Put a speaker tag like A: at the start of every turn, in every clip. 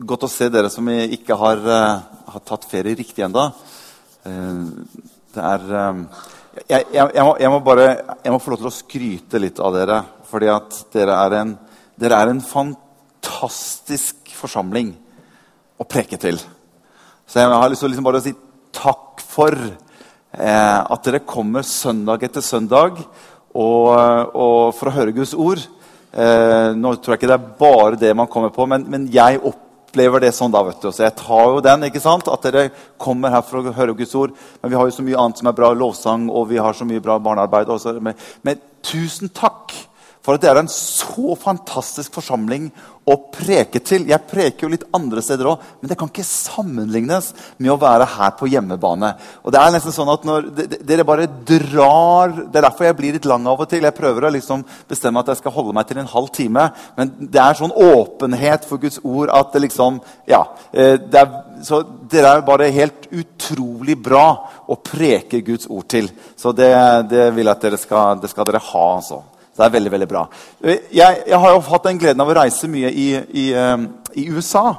A: Godt å se dere som ikke har, uh, har tatt ferie riktig ennå. Uh, det er uh, jeg, jeg, jeg, må, jeg, må, bare jeg må få lov til å skryte litt av dere. Fordi at dere er en, dere er en fantastisk forsamling å preke til. Så jeg har lyst til liksom bare å si takk for at dere kommer søndag etter søndag og, og for å høre Guds ord. nå tror jeg ikke det er bare det man kommer på, men, men jeg opplever opplever det sånn. da, vet du. Så jeg tar jo den, ikke sant? at dere kommer her for å høre Guds ord. Men vi har jo så mye annet som er bra lovsang, og vi har så mye bra barnearbeid. Også. Men, men tusen takk for at dere er en så fantastisk forsamling å preke til. Jeg preker jo litt andre steder òg, men det kan ikke sammenlignes med å være her på hjemmebane. Og det er nesten sånn at når Dere bare drar Det er derfor jeg blir litt lang av og til. Jeg prøver å liksom bestemme at jeg skal holde meg til en halv time. Men det er sånn åpenhet for Guds ord at det liksom Ja. Eh, det er, så dere er bare helt utrolig bra å preke Guds ord til. Så det, det vil jeg at dere skal, det skal dere ha. altså. Så det er veldig veldig bra. Jeg, jeg har jo hatt den gleden av å reise mye i, i, um, i USA.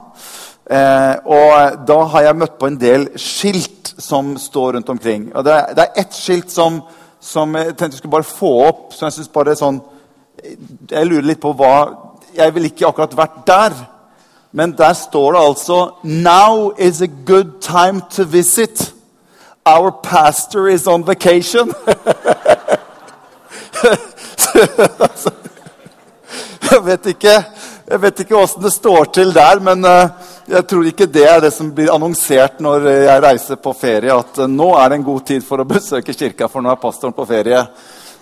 A: Eh, og da har jeg møtt på en del skilt som står rundt omkring. Og det, det er ett skilt som, som, jeg tenkte jeg skulle bare få opp. som Jeg synes bare sånn, jeg lurer litt på hva Jeg ville ikke akkurat vært der. Men der står det altså Now is a good time to visit. Our pastor is on vacation. jeg vet ikke jeg vet ikke åssen det står til der, men uh, jeg tror ikke det er det som blir annonsert når jeg reiser på ferie, at uh, nå er det en god tid for å besøke kirka, for nå er pastoren på ferie.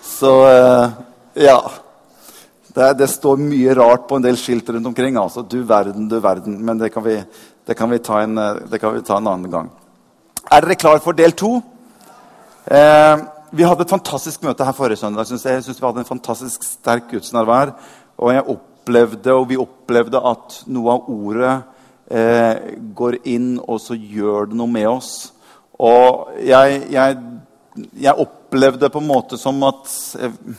A: Så uh, ja. Det, det, står mye rart på en del skilt rundt omkring. altså, Du verden, du verden. Men det kan vi, det kan vi, ta, en, det kan vi ta en annen gang. Er dere klar for del to? Eh, vi hadde et fantastisk møte her forrige søndag. Synes, jeg synes Vi hadde en fantastisk sterk gudsnærvær. Og jeg opplevde, og vi opplevde at noe av ordet eh, går inn, og så gjør det noe med oss. Og jeg, jeg, jeg opplevde på en måte som at jeg,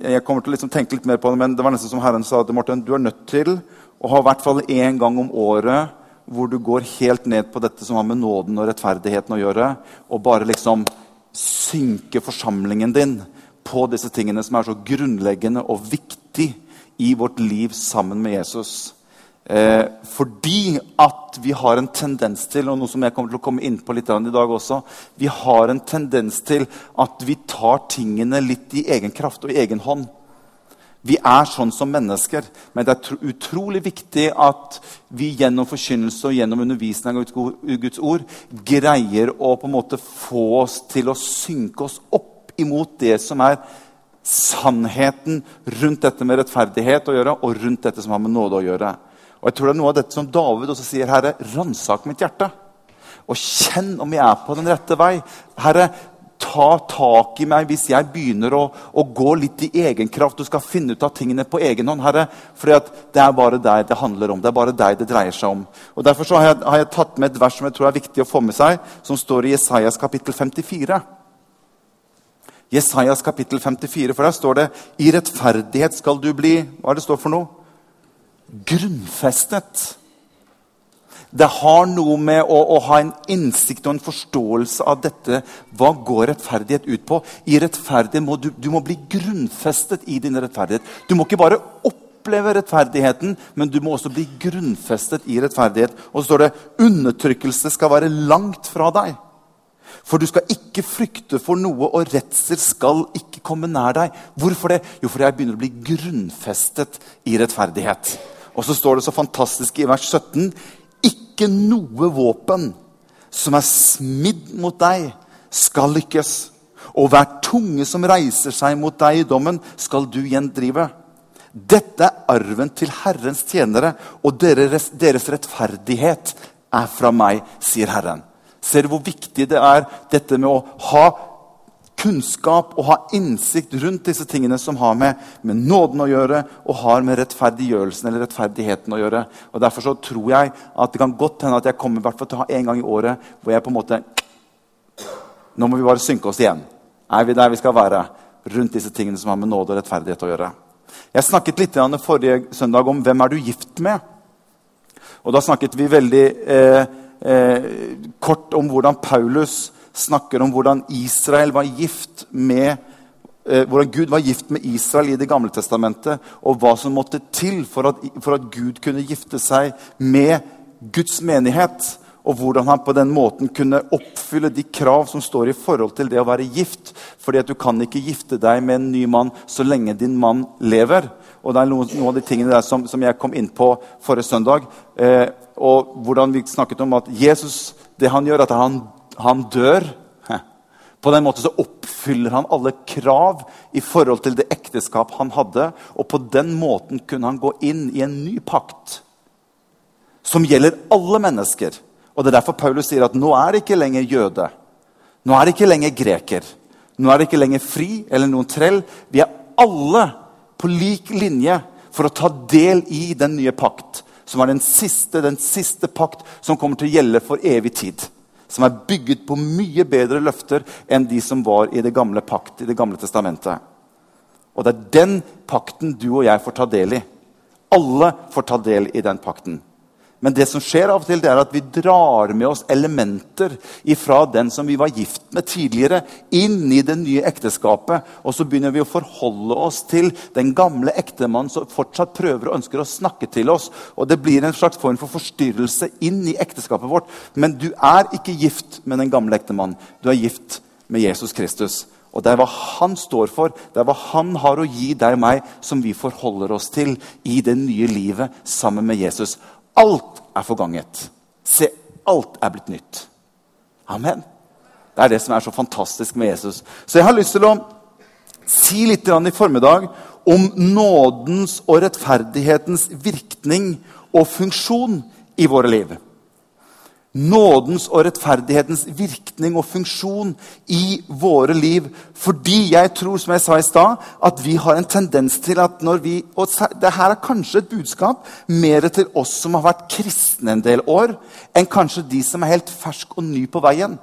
A: jeg kommer til å liksom tenke litt mer på det, men det var nesten som Herren sa til Morten. Du er nødt til å ha i hvert fall én gang om året hvor du går helt ned på dette som har med nåden og rettferdigheten å gjøre, og bare liksom synke forsamlingen din på disse tingene som er så grunnleggende og viktig i vårt liv sammen med Jesus. Eh, fordi at vi har en tendens til og noe som jeg kommer til å komme inn på litt i dag også, vi har en tendens til at vi tar tingene litt i egen kraft og i egen hånd. Vi er sånn som mennesker, men det er utrolig viktig at vi gjennom forkynnelse og gjennom undervisning av Guds ord greier å på en måte få oss til å synke oss opp imot det som er sannheten rundt dette med rettferdighet å gjøre, og rundt dette som har med nåde å gjøre. Og jeg tror det er noe av dette som David også sier, Herre, ransak mitt hjerte. Og kjenn om jeg er på den rette vei. Herre, ta tak i meg hvis jeg begynner å, å, gå litt i egen kraft og skal finne ut av tingene på egen hånd. Herre, for det er bare deg det handler om. Det er bare deg det dreier seg om. Og Derfor har jeg, har, jeg, tatt med et vers som jeg tror er viktig å få med seg, som står i Jesajas kapittel 54. Jesajas kapittel 54, for der står det i rettferdighet skal du bli Hva er det står for noe? Grunnfestet. Det har noe med å, å, ha en innsikt og en forståelse av dette. Hva går rettferdighet ut på? I rettferdighet må du, du må bli grunnfestet i din rettferdighet. Du må ikke bare oppleve rettferdigheten, men du må også bli grunnfestet i rettferdighet. Og så står det undertrykkelse skal være langt fra deg. For du skal ikke frykte for noe, og redsel skal ikke komme nær deg. Hvorfor det? Jo, fordi jeg begynner å bli grunnfestet i rettferdighet. Og så står det så fantastisk i vers 17 ikke noe våpen som er smidd mot deg, skal lykkes. Og hver tunge som reiser seg mot deg i dommen, skal du gjendrive. Dette er arven til Herrens tjenere, og deres, deres rettferdighet er fra meg, sier Herren. Ser du hvor viktig det er dette med å ha kunnskap og ha innsikt rundt disse tingene som har med, med, nåden å gjøre og har med rettferdiggjørelsen eller rettferdigheten å gjøre. Og Derfor så tror jeg at det kan godt hende at jeg kommer hvert til å ha en gang i året hvor jeg på en måte Nå må vi bare synke oss igjen. Er vi der vi skal være? Rundt disse tingene som har med nåde og rettferdighet å gjøre. Jeg snakket litt forrige søndag om hvem er du gift med. Og Da snakket vi veldig eh, eh, kort om hvordan Paulus snakker om hvordan gift med eh, hvordan Gud var gift med Israel i Det gamle testamentet, og hva som måtte til for at, for at Gud kunne gifte seg med Guds menighet. Og hvordan han på den måten kunne oppfylle de krav som står i forhold til det å være gift. Fordi at du kan ikke gifte deg med en ny mann så lenge din mann lever. Og det er noen, noen av de tingene der som, som, jeg kom inn på forrige søndag. Eh, og hvordan vi snakket om at Jesus, det han gjør, at han, han dør. På den måten så oppfyller han alle krav i forhold til det ekteskap han hadde. Og på den måten kunne han gå inn i en ny pakt som gjelder alle mennesker. Og Det er derfor Paulus sier at nå er det ikke lenger jøde. Nå er det ikke lenger greker. Nå er det ikke lenger fri eller noen trell. Vi er alle på lik linje for å ta del i den nye pakt, som er den siste, den siste pakt som kommer til å gjelde for evig tid. Som er bygget på mye bedre løfter enn de som var i det gamle pakt, i det gamle testamentet. Og det er den pakten du og jeg får ta del i. Alle får ta del i den pakten. Men det som skjer av og til, det er at vi drar med oss elementer fra den som vi var gift med tidligere, inn i det nye ekteskapet. Og så begynner vi å forholde oss til den gamle ektemannen som fortsatt prøver og ønsker å snakke til oss. Og det blir en slags form for forstyrrelse inn i ekteskapet vårt. Men du er ikke gift med den gamle ektemannen. Du er gift med Jesus Kristus. Og det er hva han står for, det er hva han har å gi deg og meg, som vi forholder oss til i det nye livet sammen med Jesus. Alt er forganget. Se, alt er blitt nytt. Amen. Det er det som er så fantastisk med Jesus. Så jeg har lyst til å si litt i formiddag om nådens og rettferdighetens virkning og funksjon i våre liv nådens og rettferdighetens virkning og funksjon i våre liv. Fordi jeg tror som jeg sa i sted, at vi har en tendens til at når vi Og det er kanskje et budskap mer til oss som har vært kristne en del år, enn kanskje de som er helt fersk og ny på veien.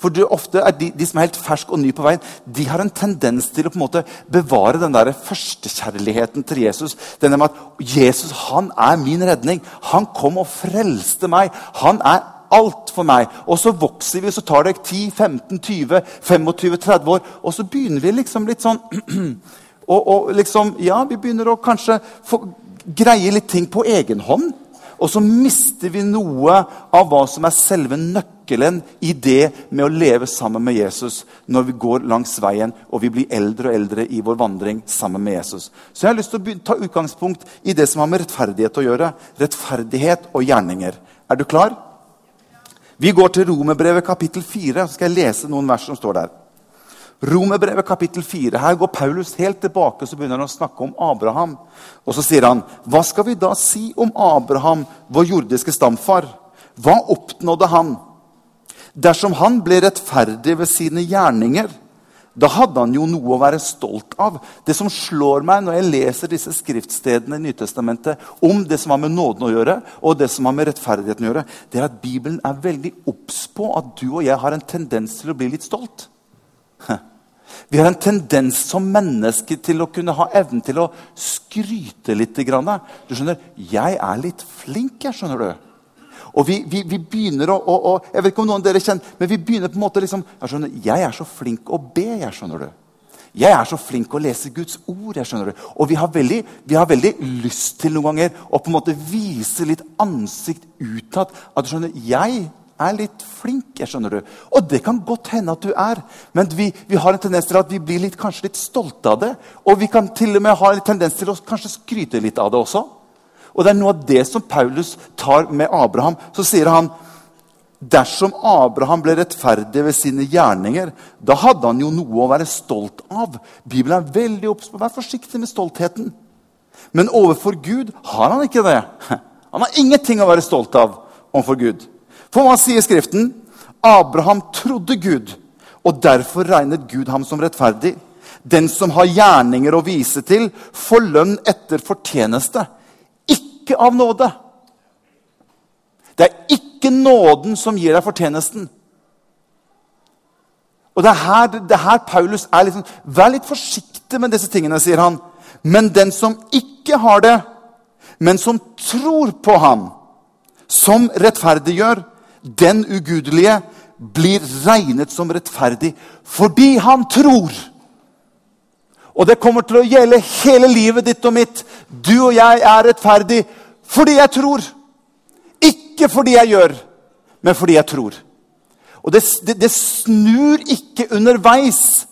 A: For det ofte er de, de, som er helt fersk og ny på veien, de har en tendens til å på en måte bevare den der førstekjærligheten til Jesus. Denne med at Jesus han er min redning. Han kom og frelste meg. Han er alt for meg. Og så vokser vi, og så tar det 10-15-20-25-30 år. Og så begynner vi liksom litt sånn og, og, liksom, Ja, vi begynner å kanskje få, greie litt ting på egen hånd. Og så mister vi noe av hva som er selve nøkkelen i det med å leve sammen med Jesus når vi går langs veien og vi blir eldre og eldre i vår vandring sammen med Jesus. Så jeg har lyst til å ta utgangspunkt i det som har med rettferdighet å gjøre. Rettferdighet og gjerninger. Er du klar? Vi går til Romerbrevet kapittel 4. Så skal jeg lese noen vers som står der. Romerbrevet kapittel 4. Her går Paulus helt tilbake så begynner han å snakke om Abraham. Og så sier han, hva skal vi da si om Abraham, vår jordiske stamfar? Hva oppnådde han? Dersom han ble rettferdig ved sine gjerninger, da hadde han jo noe å være stolt av. Det som slår meg når jeg leser disse skriftstedene i Nytestamentet om det som har med nåden å gjøre, og det som har med rettferdigheten å gjøre, det er at Bibelen er veldig obs på at du og jeg har en tendens til å bli litt stolt. Vi har en tendens som mennesker til å kunne ha evnen til å skryte litt. Du skjønner, 'Jeg er litt flink, jeg', skjønner du. Og vi, vi, vi begynner å, å, å, Jeg vet ikke om noen av dere kjenner, men vi begynner på en måte liksom Jeg, skjønner, jeg er så flink å be, jeg, skjønner du. Jeg er så flink å lese Guds ord. jeg skjønner du. Og vi har, veldig, vi har veldig lyst til noen ganger å på en måte vise litt ansikt utad. At du skjønner, jeg er litt flink. jeg skjønner du. Og det kan godt hende at du er. Men vi, vi har en tendens til at vi blir litt, kanskje litt stolte av det. Og vi kan til og med ha en tendens til å kanskje skryte litt av det også. Og det er noe av det som Paulus tar med Abraham. Så sier han dersom Abraham ble rettferdig ved sine gjerninger, da hadde han jo noe å være stolt av. Bibelen er veldig obs på vær forsiktig med stoltheten. Men overfor Gud har han ikke det. Han har ingenting å være stolt av overfor Gud. For hva sier Skriften? Abraham trodde Gud, og derfor regnet Gud ham som rettferdig. Den som har gjerninger å vise til, får lønn etter fortjeneste ikke av nåde. Det er ikke nåden som gir deg fortjenesten. Og Det er her, det er her Paulus er liksom Vær litt forsiktig med disse tingene, sier han. Men den som ikke har det, men som tror på ham, som rettferdiggjør den ugudelige, blir regnet som rettferdig fordi han tror. Og det kommer til å gjelde hele livet ditt og mitt. Du og jeg er rettferdig fordi jeg tror. Ikke fordi jeg gjør, men fordi jeg tror. Og det, det, det snur ikke underveis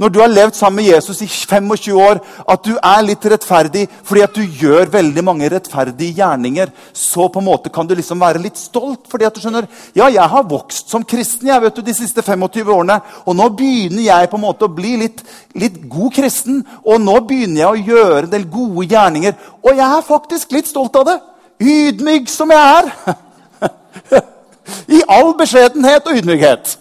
A: når du har levd sammen med Jesus i 25 år, at du er litt rettferdig fordi at du gjør veldig mange rettferdige gjerninger, så på en måte kan du liksom være litt stolt. fordi at du skjønner, ja, jeg har vokst som kristen jeg vet du, de siste 25 årene. Og nå begynner jeg på en måte å bli litt, litt god kristen. Og nå begynner jeg å gjøre en del gode gjerninger. Og jeg er faktisk litt stolt av det. Ydmyk som jeg er. I all beskjedenhet og ydmykhet.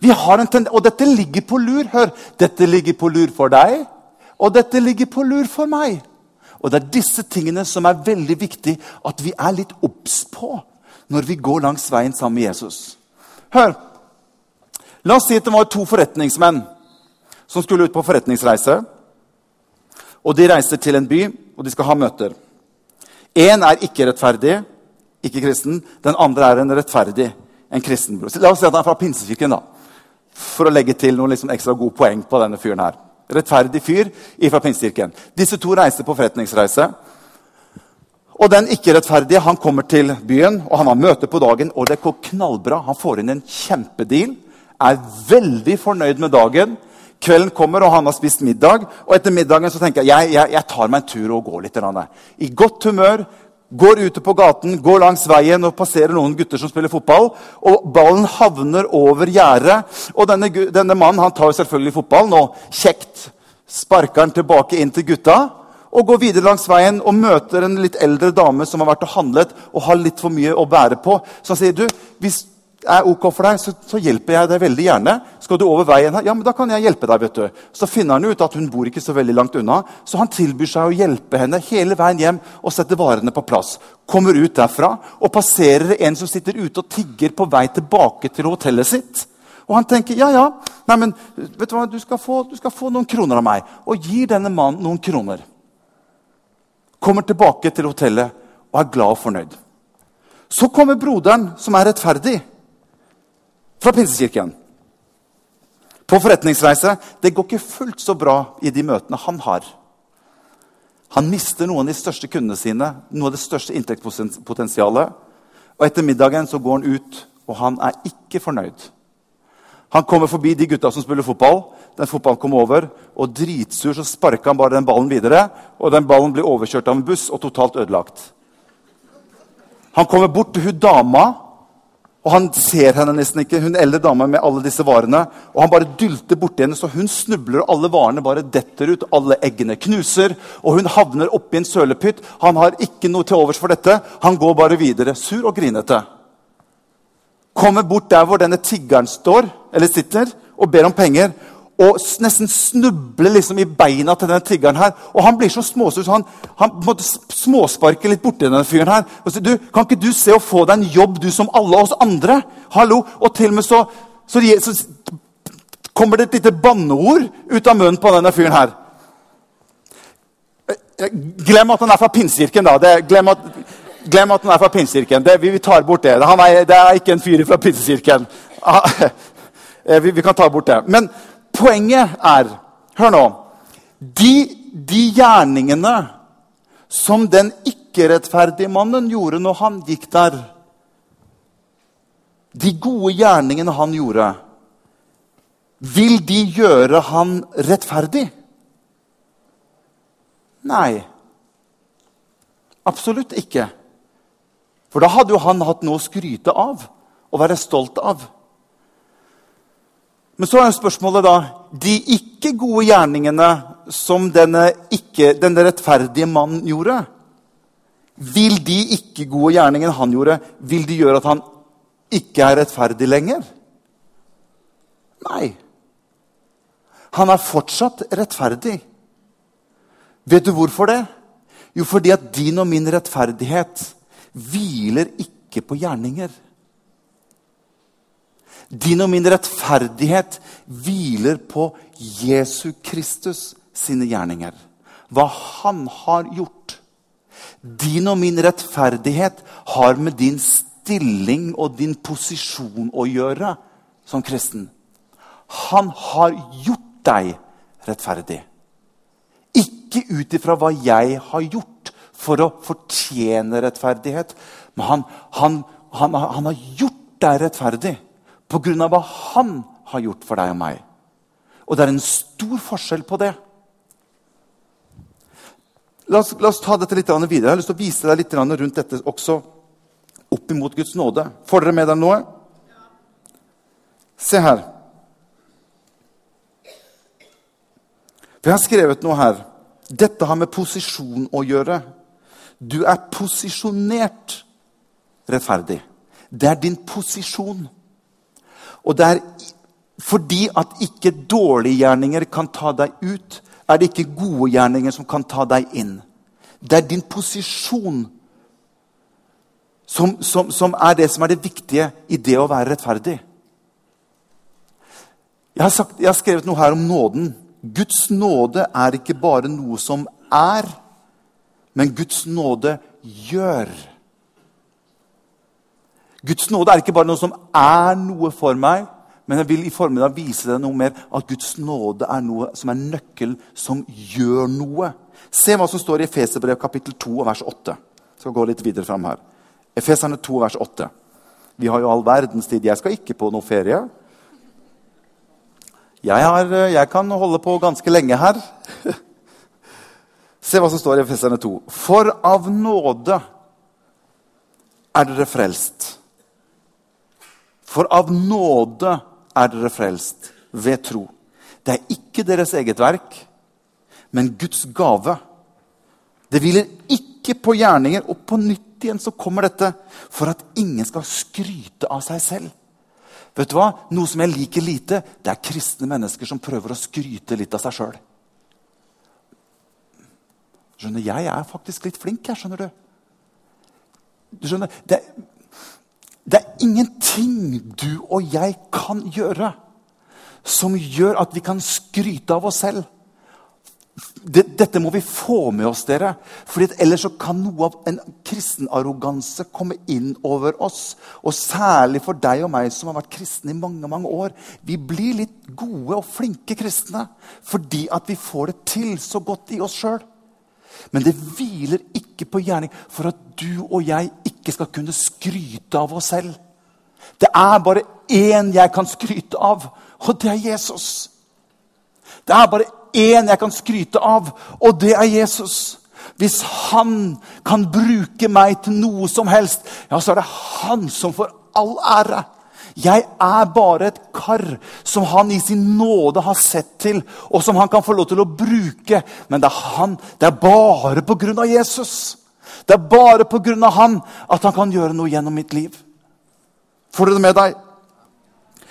A: Vi har en tendens, og dette ligger på lur. Hør, dette ligger på lur for deg, og dette ligger på lur for meg. Og Det er disse tingene som er veldig viktig at vi er litt obs på når vi går langs veien sammen med Jesus. Hør, La oss si at det var to forretningsmenn som skulle ut på forretningsreise. Og De reiser til en by, og de skal ha møter. Én er ikke rettferdig, ikke kristen. Den andre er en rettferdig, en kristen. La oss si at han er fra Pinsekirken. da for å legge til noen liksom ekstra gode poeng på denne fyren her. Rettferdig fyr fra Pinsekirken. Disse to reiser på forretningsreise. Og den ikke-rettferdige han kommer til byen, og han har møte på dagen. og det går knallbra. Han får inn en kjempedeal, er veldig fornøyd med dagen. Kvelden kommer, og han har spist middag. Og etter middagen så tenker jeg jeg, jeg, jeg tar meg en tur og går litt. I godt humør, går ute på gaten, går langs veien og passerer noen gutter som spiller fotball. og Ballen havner over gjerdet. Og denne, denne, mannen han tar selvfølgelig fotballen og kjekt sparker den tilbake inn til gutta. Og går videre langs veien og møter en litt eldre dame som har vært og handlet og har litt for mye å bære på. Så han sier du, hvis er ok for deg, så, så, hjelper jeg deg veldig gjerne. Skal du over veien her? Ja, men da kan jeg hjelpe deg. vet du. Så finner han ut at hun bor ikke så veldig langt unna, så han tilbyr seg å hjelpe henne hele veien hjem og sette varene på plass. Kommer ut derfra og passerer en som sitter ute og tigger på vei tilbake til hotellet sitt. Og han tenker ja, ja, nei, men vet du hva, du skal, få, du skal få noen kroner av meg. Og gir denne mannen noen kroner. Kommer tilbake til hotellet og er glad og fornøyd. Så kommer broderen, som er rettferdig fra Pinsekirken. På forretningsreise. Det går ikke fullt så bra i de møtene han har. Han mister noen av de største kundene sine, noe av det største inntektspotensialet. Og etter middagen så går han ut, og han er ikke fornøyd. Han kommer forbi de gutta som spiller fotball. Den fotballen kommer over, og dritsur så sparker han bare den ballen videre. Og den ballen blir overkjørt av en buss og totalt ødelagt. Han kommer bort til hun dama og Han ser henne nesten ikke, hun eldre dama med alle disse varene. og Han bare dylter borti henne, så hun snubler, og alle varene bare detter ut. Alle eggene knuser, og hun havner oppi en sølepytt. Han har ikke noe til overs for dette. Han går bare videre, sur og grinete. Kommer bort der hvor denne tiggeren står, eller sitter og ber om penger og nesten snubler liksom i beina til denne tiggeren. her. Og Han blir så småsur så han, han måtte småsparke litt borti denne fyren. her. Og sier, du, 'Kan ikke du se å få deg en jobb, du som alle oss andre?' Hallo? Og til og med så, så, så kommer det et lite banneord ut av munnen på denne fyren her. Eh, glem at han er fra Pinsekirken, da. Det, glem, at, glem, at, han er fra Pinsekirken. Vi, vi, tar bort det. Er, det er ikke en fyr fra Pinsekirken. Eh, vi, vi, kan ta bort det. Men poenget er Hør nå. De, de gjerningene som den ikke-rettferdige mannen gjorde når han gikk der De gode gjerningene han gjorde, vil de gjøre han rettferdig? Nei. Absolutt ikke. For da hadde jo han hatt noe å skryte av og være stolt av. Men så er spørsmålet da De ikke gode gjerningene som denne, ikke, denne rettferdige mannen gjorde, vil de ikke gode gjerningene han gjorde, vil de gjøre at han ikke er rettferdig lenger? Nei. Han er fortsatt rettferdig. Vet du hvorfor det? Jo, fordi at din og min rettferdighet hviler ikke på gjerninger. Din og min rettferdighet hviler på Jesu Kristus sine gjerninger. Hva han har gjort. Din og min rettferdighet har med din stilling og din posisjon å gjøre som kristen. Han har gjort deg rettferdig. Ikke ut ifra hva jeg har gjort for å fortjene rettferdighet. Men han, han, han, han har gjort deg rettferdig pga. hva han har gjort for deg og meg. Og det er en stor forskjell på det. La oss, la oss ta dette litt videre. Jeg har lyst til å vise deg litt rundt dette også opp imot Guds nåde. Får dere med dere noe? Se her. For jeg har skrevet noe her. Dette har med posisjon å gjøre. Du er posisjonert rettferdig. Det er din posisjon. Og det er fordi at ikke dårlige gjerninger kan ta deg ut, er det ikke gode gjerninger som kan ta deg inn. Det er din posisjon som, som, som, er det som er det viktige i det å være rettferdig. Jeg har, sagt, jeg har skrevet noe her om nåden. Guds nåde er ikke bare noe som er, men Guds nåde gjør. Guds nåde er ikke bare noe som er noe for meg, men jeg vil i formiddag vise deg noe mer at Guds nåde er noe som er nøkkelen som gjør noe. Se hva som står i Efeserbrev kapittel 2 vers 8. Jeg skal gå litt videre fram her. Efeserne 2 vers 8. Vi har jo all verdens tid. Jeg skal ikke på noe ferie. Jeg, har, jeg kan holde på ganske lenge her. Se hva som står i Efeserne 2. For av nåde er dere frelst. For av nåde er dere frelst ved tro. Det er ikke deres eget verk, men Guds gave. Det hviler ikke på gjerninger. Og på nytt igjen så kommer dette for at ingen skal skryte av seg selv. Vet du hva? Noe som jeg liker lite, det er kristne mennesker som prøver å skryte litt av seg sjøl. Skjønner, Jeg er faktisk litt flink, jeg, skjønner du. Du skjønner, det, det er ingenting du og jeg kan gjøre som gjør at vi kan skryte av oss selv. Dette må vi få med oss, dere. For Ellers kan noe av en kristenarroganse komme inn over oss. Og særlig for deg og meg som har vært kristne i mange mange år. Vi blir litt gode og flinke kristne fordi at vi får det til så godt i oss sjøl. Men det hviler ikke på gjerning for at du og jeg ikke skal kunne skryte av oss selv. Det er bare én jeg kan skryte av, og det er Jesus. Det er bare én jeg kan skryte av, og det er Jesus. Hvis han kan bruke meg til noe som helst, ja, så er det han som får all ære. Jeg er bare et kar som han i sin nåde har sett til, og som han kan få lov til å bruke. Men det er han. Det er bare på grunn av Jesus. Det er bare på grunn av han at han kan gjøre noe gjennom mitt liv. Får du det med deg?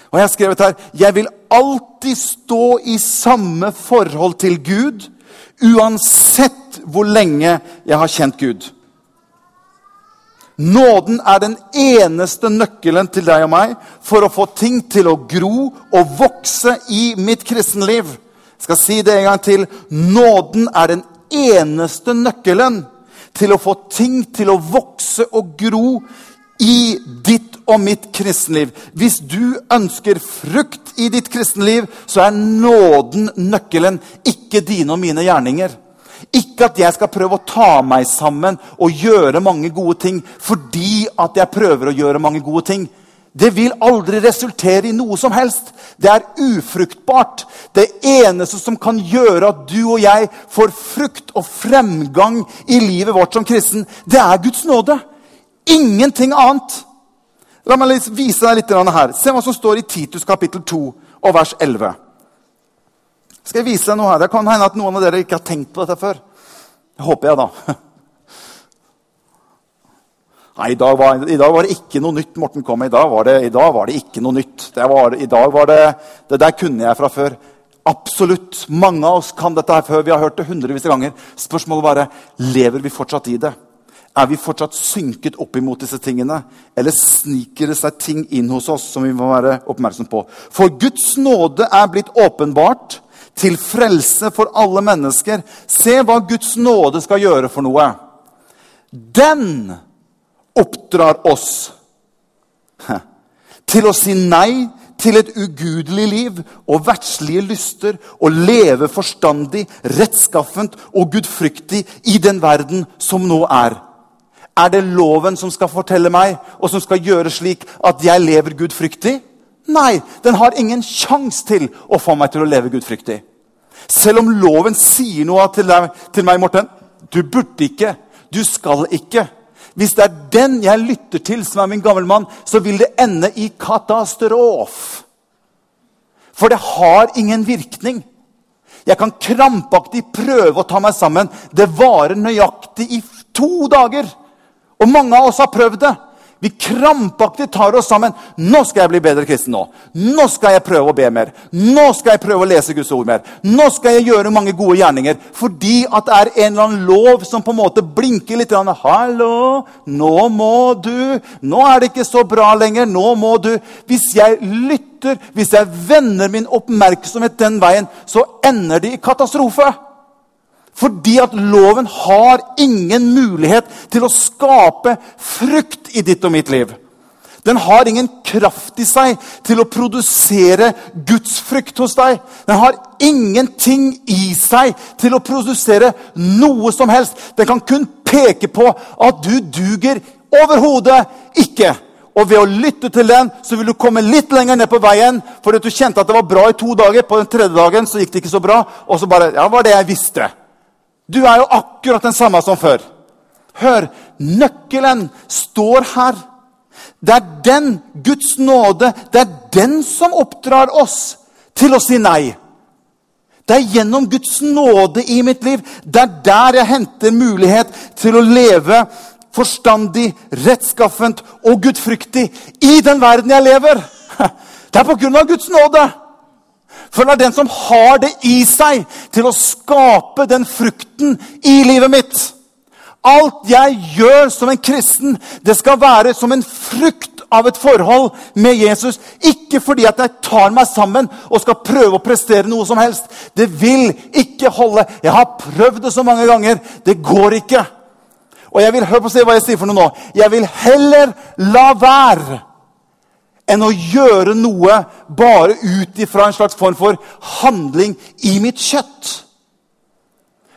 A: Og jeg har skrevet her Jeg vil alltid stå i samme forhold til Gud, uansett hvor lenge jeg har kjent Gud. Nåden er den eneste nøkkelen til deg og meg for å få ting til å gro og vokse i mitt kristenliv. Jeg skal si det en gang til. Nåden er den eneste nøkkelen til å få ting til å vokse og gro i ditt og mitt kristenliv. Hvis du ønsker frukt i ditt kristenliv, så er nåden nøkkelen, ikke dine og mine gjerninger. Ikke at jeg skal prøve å ta meg sammen og gjøre mange gode ting fordi at jeg prøver å gjøre mange gode ting. Det vil aldri resultere i noe som helst. Det er ufruktbart. Det eneste som kan gjøre at du og jeg får frukt og fremgang i livet vårt som kristen, det er Guds nåde. Ingenting annet. La meg vise deg litt her. Se hva som står i Titus kapittel 2 og vers 11 skal jeg vise deg noe her. Det kan hende at noen av dere ikke har tenkt på dette før. Det håper jeg, da. Nei, i dag, var, i dag var det ikke noe nytt Morten kom. I dag var det, dag var det ikke noe nytt. Var, I dag var det, det der kunne jeg fra før. Absolutt. Mange av oss kan dette her før. Vi har hørt det hundrevis av ganger. Spørsmålet bare lever vi fortsatt i det. Er vi fortsatt synket opp imot disse tingene? Eller sniker det seg ting inn hos oss som vi må være oppmerksom på? For Guds nåde er blitt åpenbart til frelse for alle mennesker. Se hva Guds nåde skal gjøre for noe. Den oppdrar oss til å si nei til et ugudelig liv og verdslige lyster og leve forstandig, rettskaffent og gudfryktig i den verden som nå er. Er det loven som skal fortelle meg, og som skal gjøre slik at jeg lever gudfryktig? Nei, den har ingen sjanse til å få meg til å leve gudfryktig. Selv om loven sier noe til, deg, til meg, Morten Du burde ikke. Du skal ikke. Hvis det er den jeg lytter til, som er min gammelmann, så vil det ende i katastrofe. For det har ingen virkning. Jeg kan krampaktig prøve å ta meg sammen. Det varer nøyaktig i to dager. Og mange av oss har prøvd det. Vi krampaktig tar oss sammen. 'Nå skal jeg bli bedre kristen.' Nå Nå skal jeg prøve å be mer. Nå skal jeg prøve å lese Guds ord mer. Nå skal jeg gjøre mange gode gjerninger. Fordi at det er en eller annen lov som på en måte blinker litt. 'Hallo, nå må du. Nå er det ikke så bra lenger. Nå må du.' Hvis jeg lytter, hvis jeg vender min oppmerksomhet den veien, så ender det i katastrofe. Fordi at loven har ingen mulighet til å skape frukt i ditt og mitt liv. Den har ingen kraft i seg til å produsere Guds frukt hos deg. Den har ingenting i seg til å produsere noe som helst. Den kan kun peke på at du duger overhodet ikke. Og ved å lytte til den så vil du komme litt lenger ned på veien. For du kjente at det var bra i to dager. På den tredje dagen så gikk det ikke så bra. Og så bare Ja, var det jeg visste. Du er jo akkurat den samme som før. Hør, nøkkelen står her. Det er den, Guds nåde, det er den som oppdrar oss til å si nei. Det er gjennom Guds nåde i mitt liv. Det er der jeg henter mulighet til å leve forstandig, rettskaffent og gudfryktig i den verden jeg lever. Det er på grunn av Guds nåde. For det er den som har det i seg til å skape den frukten i livet mitt. Alt jeg gjør som en kristen, det skal være som en frukt av et forhold med Jesus. Ikke fordi at jeg tar meg sammen og skal prøve å prestere noe som helst. Det vil ikke holde. Jeg har prøvd det så mange ganger. Det går ikke. Og jeg vil høre på å se hva jeg sier for noe nå. Jeg vil heller la være enn å gjøre noe bare ut ifra en slags form for handling i mitt kjøtt.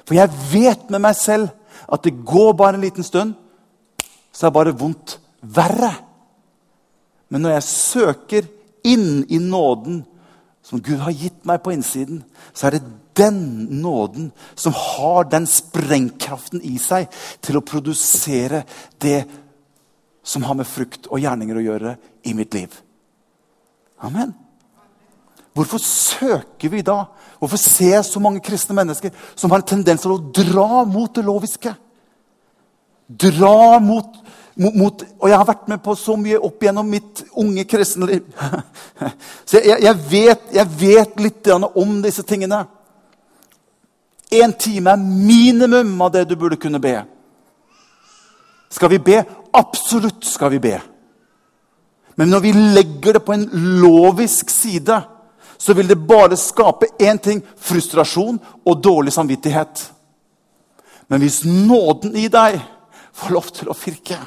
A: For jeg vet med meg selv at det går bare en liten stund, så er bare vondt verre. Men når jeg søker inn i nåden som Gud har gitt meg på innsiden, så er det den nåden som har den sprengkraften i seg til å produsere det som har med frukt og gjerninger å gjøre i mitt liv. Amen. Hvorfor søker vi da? Hvorfor ser jeg så mange kristne mennesker som har en tendens til å dra mot det loviske? Dra mot, mot, mot Og jeg har vært med på så mye opp gjennom mitt unge kristne liv. Så jeg, jeg, vet, jeg vet litt om disse tingene. Én time er minimum av det du burde kunne be. Skal vi be? Absolutt skal vi be. Men når vi legger det på en lovisk side, så vil det bare skape én ting frustrasjon og dårlig samvittighet. Men hvis nåden i deg får lov til å virke,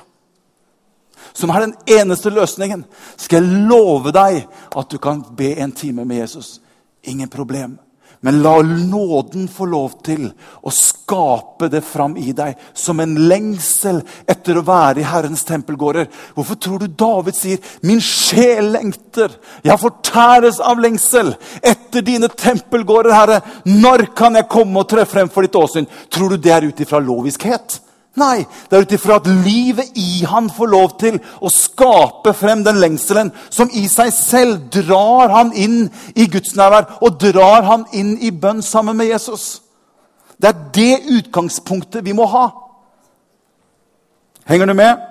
A: som er den eneste løsningen, skal jeg love deg at du kan be en time med Jesus. Ingen problem. Men la nåden få lov til å skape det fram i deg som en lengsel etter å være i Herrens tempelgårder. Hvorfor tror du David sier 'Min sjel lengter'? Jeg fortæres av lengsel etter dine tempelgårder, Herre. Når kan jeg komme og tre frem for ditt åsyn? Tror du det er ut ifra loviskhet? Nei, det er ut ifra at livet i han får lov til å skape frem den lengselen som i seg selv drar han inn i Guds nærvær og drar han inn i bønn sammen med Jesus. Det er det utgangspunktet vi må ha. Henger du med?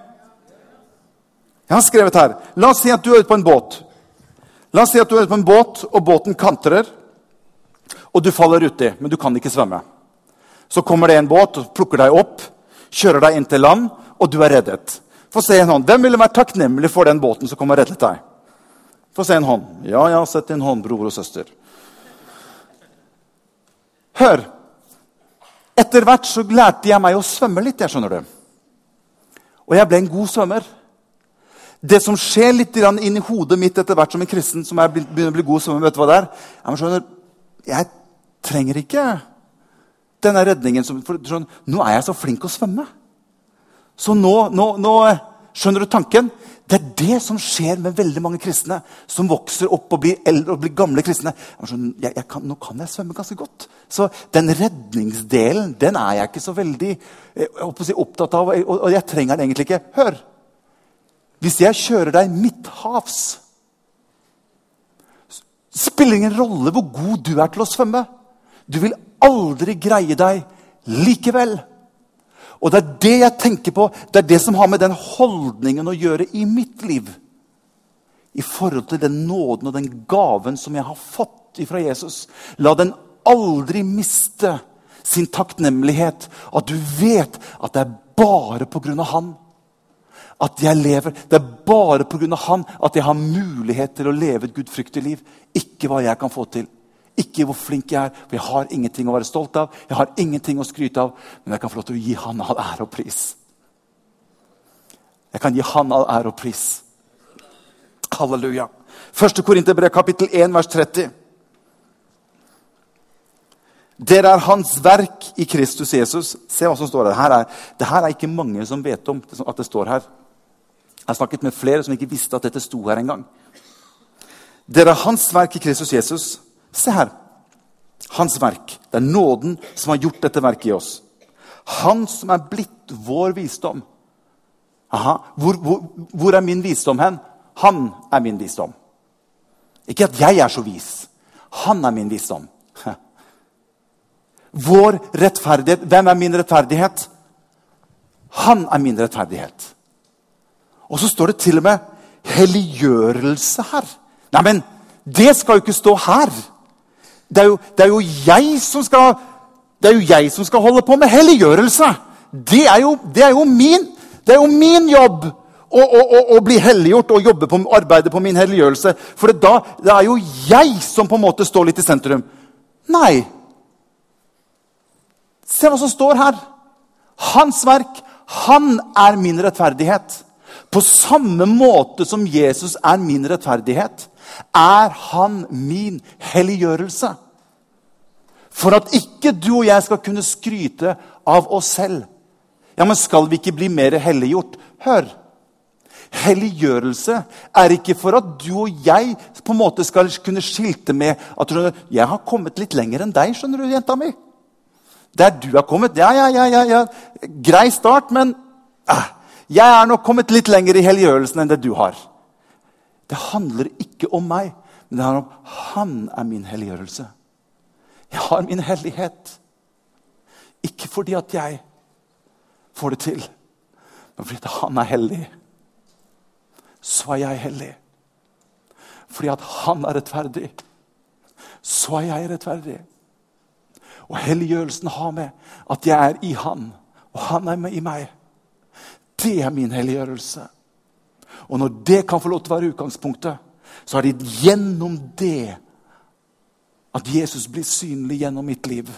A: Jeg har skrevet her La oss si at du er ute på en båt. La oss si at du er ute på en båt, og båten kantrer. Og du faller uti, men du kan ikke svømme. Så kommer det en båt og plukker deg opp kjører deg inn til land, og du er reddet. Få se en hånd. Hvem ville vært takknemlig for den båten som kom og reddet deg? Få se en hånd. Ja, ja, sett en hånd, bror og søster. Hør. Etter hvert så lærte jeg meg å svømme litt. jeg skjønner det. Og jeg ble en god svømmer. Det som skjer litt inn i hodet mitt etter hvert som en kristen, som jeg begynner å bli god svømmer, vet du hva det er? Jeg, skjønner, jeg trenger ikke denne redningen. For, sånn, nå er jeg så flink å svømme. Så nå, nå, nå Skjønner du tanken? Det er det som skjer med veldig mange kristne som vokser opp og blir eldre og blir gamle kristne. Jeg, jeg kan, nå kan jeg svømme ganske godt. Så den redningsdelen den er jeg ikke så veldig eh, si, opptatt av. Og, og jeg trenger den egentlig ikke. Hør! Hvis jeg kjører deg midthavs spiller ingen rolle hvor god du er til å svømme. Du vil aldri greie deg likevel. Og det er det jeg tenker på. Det er det som har med den holdningen å gjøre i mitt liv. I forhold til den nåden og den gaven som jeg har fått fra Jesus. La den aldri miste sin takknemlighet. At du vet at det er bare pga. han at jeg lever. Det er bare pga. han at jeg har mulighet til å leve et gudfryktig liv. Ikke hva jeg kan få til. Ikke hvor flink jeg er, for jeg har ingenting å være stolt av. Jeg har ingenting å skryte av, Men jeg kan få lov til å gi han all ære og pris. Jeg kan gi han all ære og pris. Halleluja. Første Korinterbrev, kapittel 1, vers 30. Dere er hans verk i Kristus Jesus. Se hva som står her. er, det her er ikke mange som vet om at det står her. Jeg har snakket med flere som ikke visste at dette sto her engang. Dere er hans verk i Kristus Jesus. Se her. Hans verk. Det er nåden som har gjort dette verket i oss. Han som er blitt vår visdom. Aha. Hvor, hvor, hvor, er min visdom hen? Han er min visdom. Ikke at jeg er så vis. Han er min visdom. Vår rettferdighet. Hvem er min rettferdighet? Han er min rettferdighet. Og så står det til og med helliggjørelse her. Neimen, det skal jo ikke stå her. Det er, jo, det er jo, skal det er jo jeg som skal holde på med helliggjørelse. Det er jo, det er jo, min, er jo min jobb å, å, å, å, bli helliggjort og jobbe på, arbeide på min helliggjørelse. For da, det er jo jeg som på en måte står litt i sentrum. Nei. Se hva som står her. Hans verk. Han er min rettferdighet. På samme måte som Jesus er min rettferdighet, er han min helliggjørelse. For at ikke du og jeg skal kunne skryte av oss selv. Ja, men skal vi ikke bli mer helliggjort? Hør. Helliggjørelse er ikke for at du og jeg på en måte skal kunne skilte med at du, 'Jeg har kommet litt lenger enn deg, skjønner du, jenta mi.' Der du har kommet Ja, ja, ja, ja, ja. grei start, men eh, jeg er nok kommet litt lenger i helliggjørelsen enn det du har. Det handler ikke om meg, men det handler om han er min helliggjørelse. Jeg har min hellighet. Ikke fordi at jeg får det til, men fordi at han er hellig. Så er jeg hellig. Fordi at han er rettferdig, så er jeg rettferdig. Og helliggjørelsen har med at jeg er i han, og han er med i meg. Det er min helliggjørelse. Og når det kan få lov til å være utgangspunktet, så er det gjennom det at Jesus blir synlig gjennom mitt liv.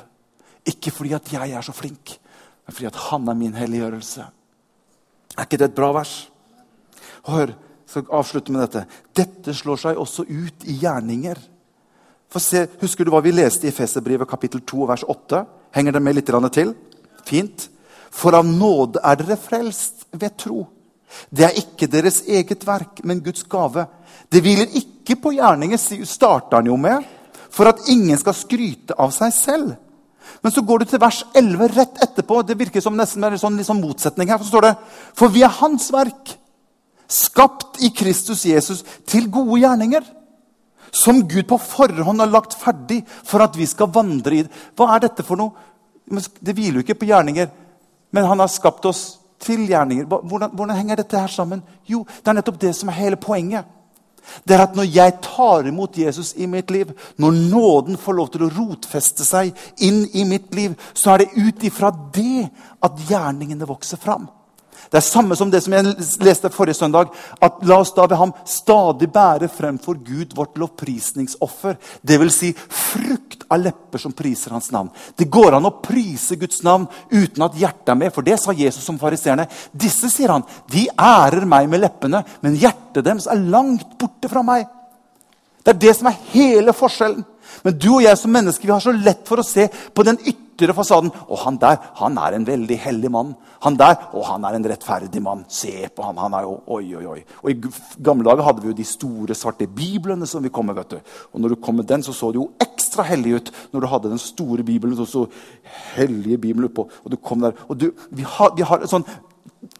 A: Ikke fordi at jeg er så flink, men fordi at han er min helliggjørelse. Er ikke det et bra vers? Hør, jeg skal avslutte med dette. Dette slår seg også ut i gjerninger. Se, husker du hva vi leste i Feserbrevet kapittel 2 vers 8? Henger det med litt til? Fint. For av nåde er dere frelst ved tro. Det er ikke deres eget verk, men Guds gave. Det hviler ikke på gjerninger, starter han jo med, for at ingen skal skryte av seg selv. Men så går du til vers 11 rett etterpå. Det virker som nesten en sånn, liksom motsetning her. Så står det For vi er Hans verk, skapt i Kristus Jesus til gode gjerninger. Som Gud på forhånd har lagt ferdig for at vi skal vandre i det. Hva er dette for noe? Det hviler jo ikke på gjerninger. Men han har skapt oss til gjerninger. Hvordan, hvordan, henger dette her sammen? Jo, det er nettopp det som er hele poenget. Det er at Når jeg tar imot Jesus i mitt liv, når nåden får lov til å rotfeste seg inn i mitt liv, så er det ut ifra det at gjerningene vokser fram. Det er samme som det som jeg leste forrige søndag. at La oss da ved ham stadig bære frem for Gud vårt lovprisningsoffer. Dvs. Si frukt av lepper som priser hans navn. Det går an å prise Guds navn uten at hjertet er med. For det sa Jesus som fariseerne. Disse sier han, de ærer meg med leppene, men hjertet deres er langt borte fra meg. Det er det som er hele forskjellen. Men du og jeg som mennesker vi har så lett for å se på den ytre fasaden. 'Å, han der han er en veldig hellig mann. Han der å, han er en rettferdig mann. Se på han, han er jo, oi, oi, oi. Og I gamle dager hadde vi jo de store, svarte biblene som vi kom med. vet du. Og når du kom med den, så så det jo ekstra hellig ut. Når du hadde den store bibelen, så så hellige bibelen oppå. Og du kom der. Og du, vi, har, vi har en sånn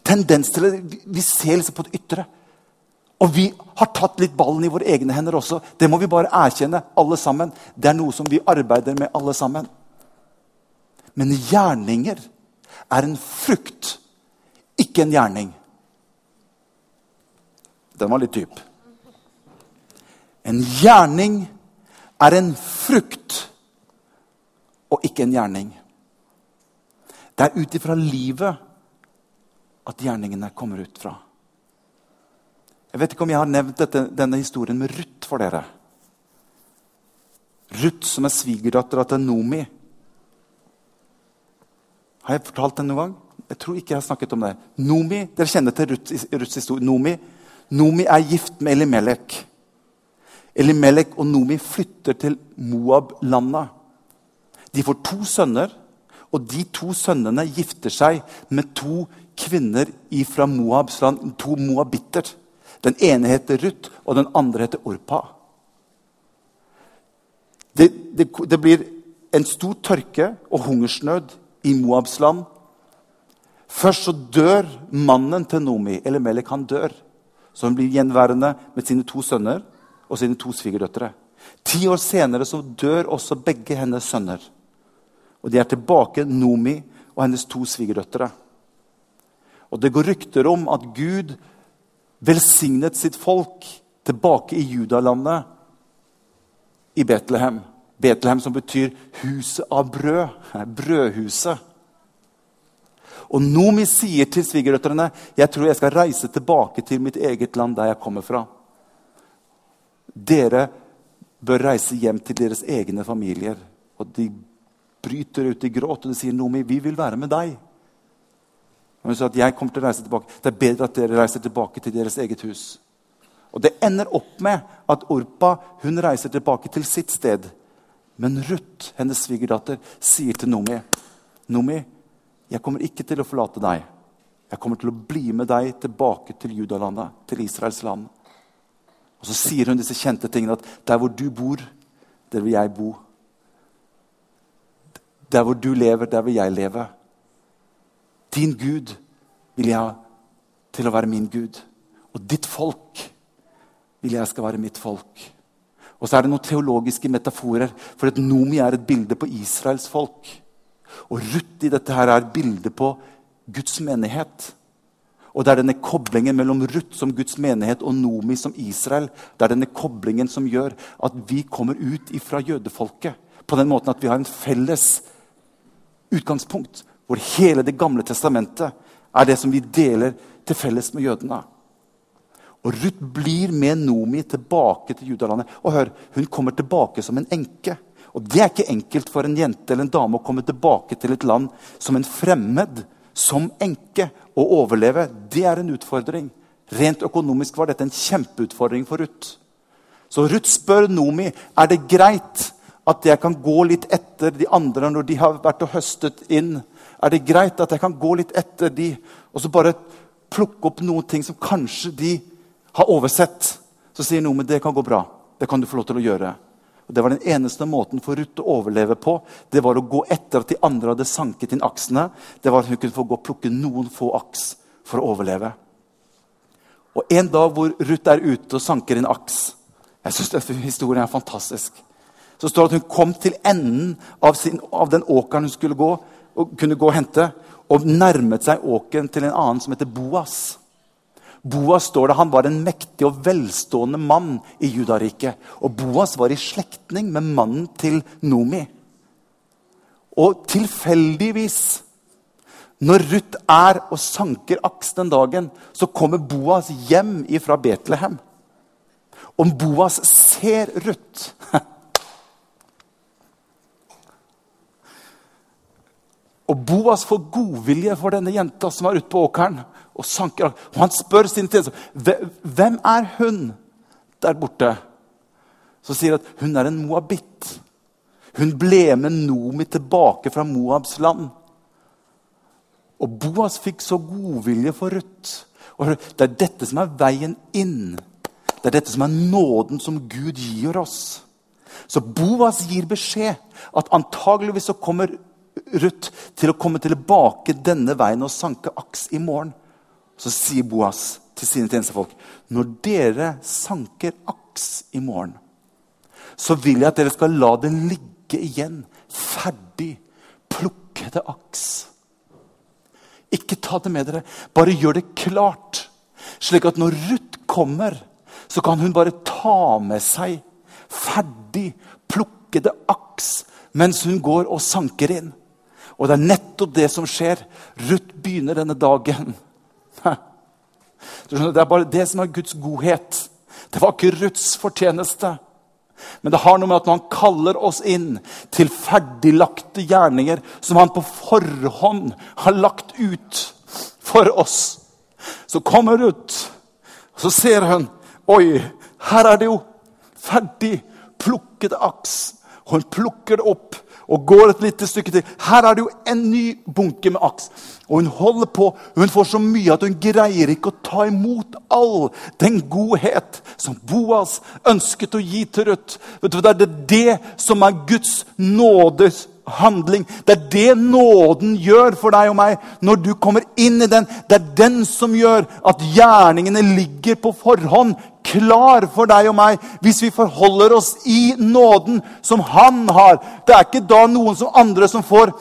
A: tendens til det. Vi ser liksom på det ytre. Og vi har tatt litt ballen i våre egne hender også. Det må vi bare erkjenne, alle sammen. Det er noe som vi arbeider med, alle sammen. Men gjerninger er en frukt, ikke en gjerning. Den var litt dyp. En gjerning er en frukt og ikke en gjerning. Det er ut ifra livet at gjerningene kommer ut fra. Jeg vet ikke om jeg har nevnt dette, denne historien med Ruth for dere. Ruth som er svigerdattera til Nomi. Har jeg fortalt den noen gang? Jeg tror ikke jeg har snakket om det. Nomi, Dere kjenner til Ruth, Ruths historie. Nomi, Nomi er gift med Elimelek. Elimelek og Nomi flytter til Moab-landet. De får to sønner, og de to sønnene gifter seg med to kvinner fra Moabs land, to moabitter. Den ene heter Ruth, og den andre heter Orpa. Det, det, det blir en stor tørke og hungersnød i Moabs land. Først så dør mannen til Nomi, eller Melek, han dør. Så hun blir gjenværende med sine to sønner og sine to svigerdøtre. Ti år senere så dør også begge hennes sønner. Og de er tilbake, Nomi og hennes to svigerdøtre. Og det går rykter om at Gud velsignet sitt folk tilbake i Judalandet, i Betlehem. Betlehem som betyr 'huset av brød'. Brødhuset. Og Nomi sier til svigerdøtrene jeg tror jeg skal reise tilbake til mitt eget land, der jeg kommer fra. Dere bør reise hjem til deres egne familier. Og de bryter ut i gråt og de sier Nomi, vi vil være med deg. Og hun sa at jeg kommer til å reise tilbake. Det er bedre at dere reiser tilbake til deres eget hus. Og Det ender opp med at Orpa hun reiser tilbake til sitt sted. Men Ruth, hennes svigerdatter, sier til Nomi Nomi, jeg kommer ikke til å forlate deg. Jeg kommer til å bli med deg tilbake til Judalandet, til Israels land. Og Så sier hun disse kjente tingene at der hvor du bor, der vil jeg bo. Der hvor du lever, der vil jeg leve. Din Gud vil jeg ha til å være min Gud. Og ditt folk vil jeg skal være mitt folk. Og så er det noen teologiske metaforer. For et Nomi er et bilde på Israels folk. Og Ruth i dette her er et bilde på Guds menighet. Og det er denne koblingen mellom Ruth som Guds menighet og Nomi som Israel det er denne koblingen som gjør at vi kommer ut ifra jødefolket. På den måten at vi har en felles utgangspunkt hvor hele Det gamle testamentet er det som vi deler til felles med jødene. Og Ruth blir med Nomi tilbake til judalandet. Og hør, Hun kommer tilbake som en enke. Og Det er ikke enkelt for en jente eller en dame å komme tilbake til et land som en fremmed, som enke. Å overleve, det er en utfordring. Rent økonomisk var dette en kjempeutfordring for Ruth. Så Ruth spør Nomi er det greit at jeg kan gå litt etter de andre når de har vært og høstet inn er det greit at jeg kan gå litt etter de og så bare plukke opp noen ting som kanskje de har oversett? Så sier noe med det kan gå bra. Det kan du få lov til å gjøre. Og Det var den eneste måten for Ruth å overleve på. Det var å gå etter at de andre hadde sanket inn aksene. Det var at Hun kunne få gå og plukke noen få aks for å overleve. Og En dag hvor Ruth er ute og sanker inn aks Jeg denne historien er fantastisk. Så står det at hun kom til enden av, sin, av den åkeren hun skulle gå og kunne gå og hente. Og nærmet seg åken til en annen som heter Boas. Boas står det, han var en mektig og velstående mann i Judariket. Og Boas var i slektning med mannen til Nomi. Og tilfeldigvis Når Ruth er og sanker aks den dagen, så kommer Boas hjem fra Betlehem. Om Boas ser Ruth Og Boas får godvilje for denne jenta som var ute på åkeren. Og sanker, og han spør sin tjeneste hvem er hun der borte. Så sier han at hun er en moabitt. Hun ble med Nomi tilbake fra Moabs land. Og Boas fikk så godvilje for Ruth. Det er dette som er veien inn. Det er dette som er nåden som Gud gir oss. Så Boas gir beskjed at antageligvis så kommer Ruth til å komme tilbake denne veien og sanke aks i morgen. Så sier Boas til sine tjenestefolk når dere sanker aks i morgen, så vil jeg at dere skal la den ligge igjen, ferdig, plukkede aks. Ikke ta det med dere, bare gjør det klart. Slik at når Ruth kommer, så kan hun bare ta med seg ferdig plukkede aks mens hun går og sanker inn. Og det er nettopp det som skjer. Ruth begynner denne dagen. Det er bare det som er Guds godhet. Det var ikke Ruths fortjeneste. Men det har noe med at når han kaller oss inn til ferdiglagte gjerninger som han på forhånd har lagt ut for oss, så kommer Ruth, og så ser hun Oi, her er det jo ferdig plukket aks. Og hun plukker det opp og går et lite stykke til. Her er det jo en ny bunke med aks. Og hun holder på. Hun får så mye at hun greier ikke å ta imot all den godhet som Boas ønsket å gi til Ruth. Det er det som er Guds nådes handling. Det er det nåden gjør for deg og meg når du kommer inn i den. Det er den som gjør at gjerningene ligger på forhånd klar for deg og meg hvis vi forholder oss i nåden som han har. Det er ikke da noen som andre som får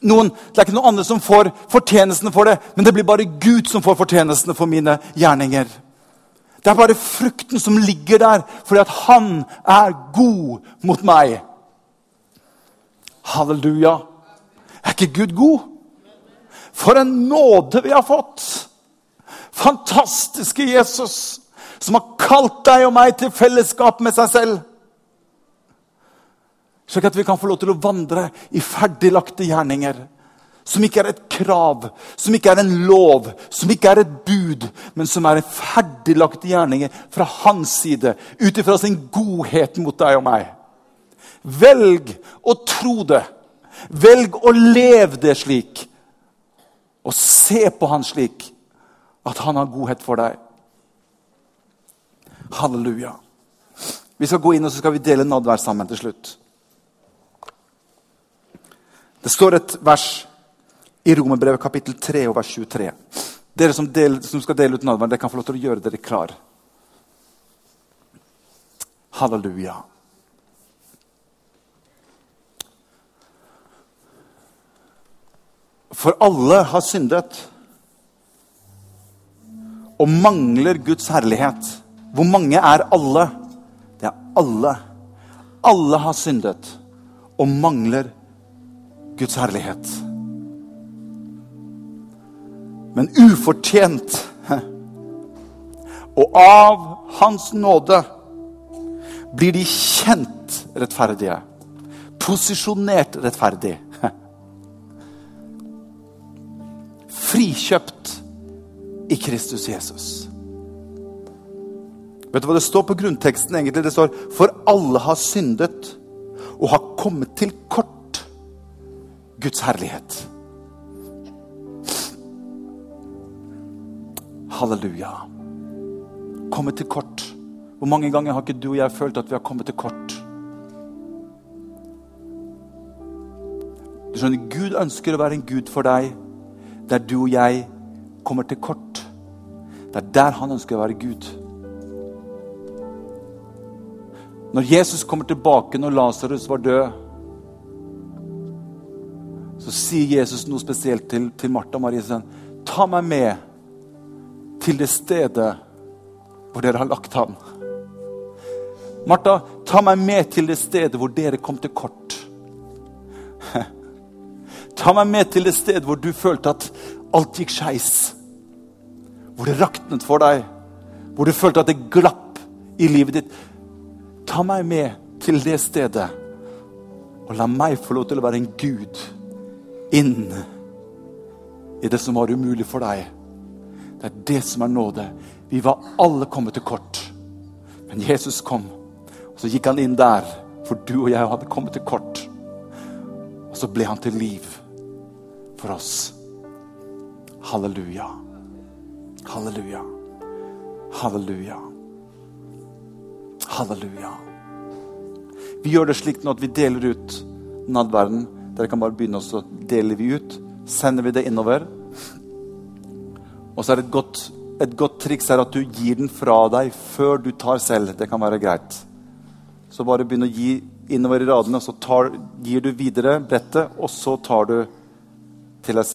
A: noen, det er ikke noen andre som får fortjenestene for det, men det blir bare Gud som får fortjenestene for mine gjerninger. Det er bare frukten som ligger der fordi at han er god mot meg. Halleluja. Er ikke Gud god? For en nåde vi har fått! Fantastiske Jesus som har kalt deg og meg til fellesskap med seg selv. Slik at vi kan få lov til å vandre i ferdiglagte gjerninger. Som ikke er et krav, som ikke er en lov, som ikke er et bud, men som er en ferdiglagte gjerninger fra hans side, ut ifra sin godhet mot deg og meg. Velg å tro det. Velg å leve det slik. Og se på han slik at han har godhet for deg. Halleluja. Vi skal gå inn og så skal vi dele nadvær sammen til slutt. Det står et vers i Romerbrevet kapittel 3 og vers 23. Dere som, del, som skal dele ut nadvær, dere kan få lov til å gjøre dere klar. Halleluja. For alle har syndet og mangler Guds herlighet. Hvor mange er alle? Det er alle. Alle har syndet og mangler Guds herlighet. Men ufortjent og av Hans nåde blir de kjent rettferdige. Posisjonert rettferdig. Frikjøpt i Kristus Jesus. Vet du hva det står på grunnteksten? egentlig? Det står For alle har syndet og har kommet til kort Guds herlighet. Halleluja. Kommet til kort. Hvor mange ganger har ikke du og jeg følt at vi har kommet til kort? Du skjønner, Gud ønsker å være en gud for deg der du og jeg kommer til kort. Det er der han ønsker å være Gud. Når Jesus kommer tilbake når Lasarus var død, så sier Jesus noe spesielt til, til Martha og Marie. Sånn, Ta meg med til det stedet hvor dere har lagt ham. Martha, ta meg med til det stedet hvor dere kom til kort. Ta meg med til det stedet hvor du følte at alt gikk skeis. Hvor det raknet for deg. Hvor du følte at det glapp i livet ditt. Ta meg med til det stedet, og la meg få lov til å være en gud inn i det som var umulig for deg. Det er det som er nåde. Vi var alle kommet til kort. Men Jesus kom, og så gikk han inn der, for du og jeg hadde kommet til kort. Og så ble han til liv for oss. Halleluja. Halleluja. Halleluja. Halleluja. Vi gjør det slik nå at vi deler ut nadværen. Dere kan bare begynne, så deler vi ut. Sender vi det innover. Og så er det et godt, et godt triks er at du gir den fra deg før du tar selv. Det kan være greit. Så bare begynn å gi innover i radene, så tar, gir du videre brettet, og så tar du til deg selv.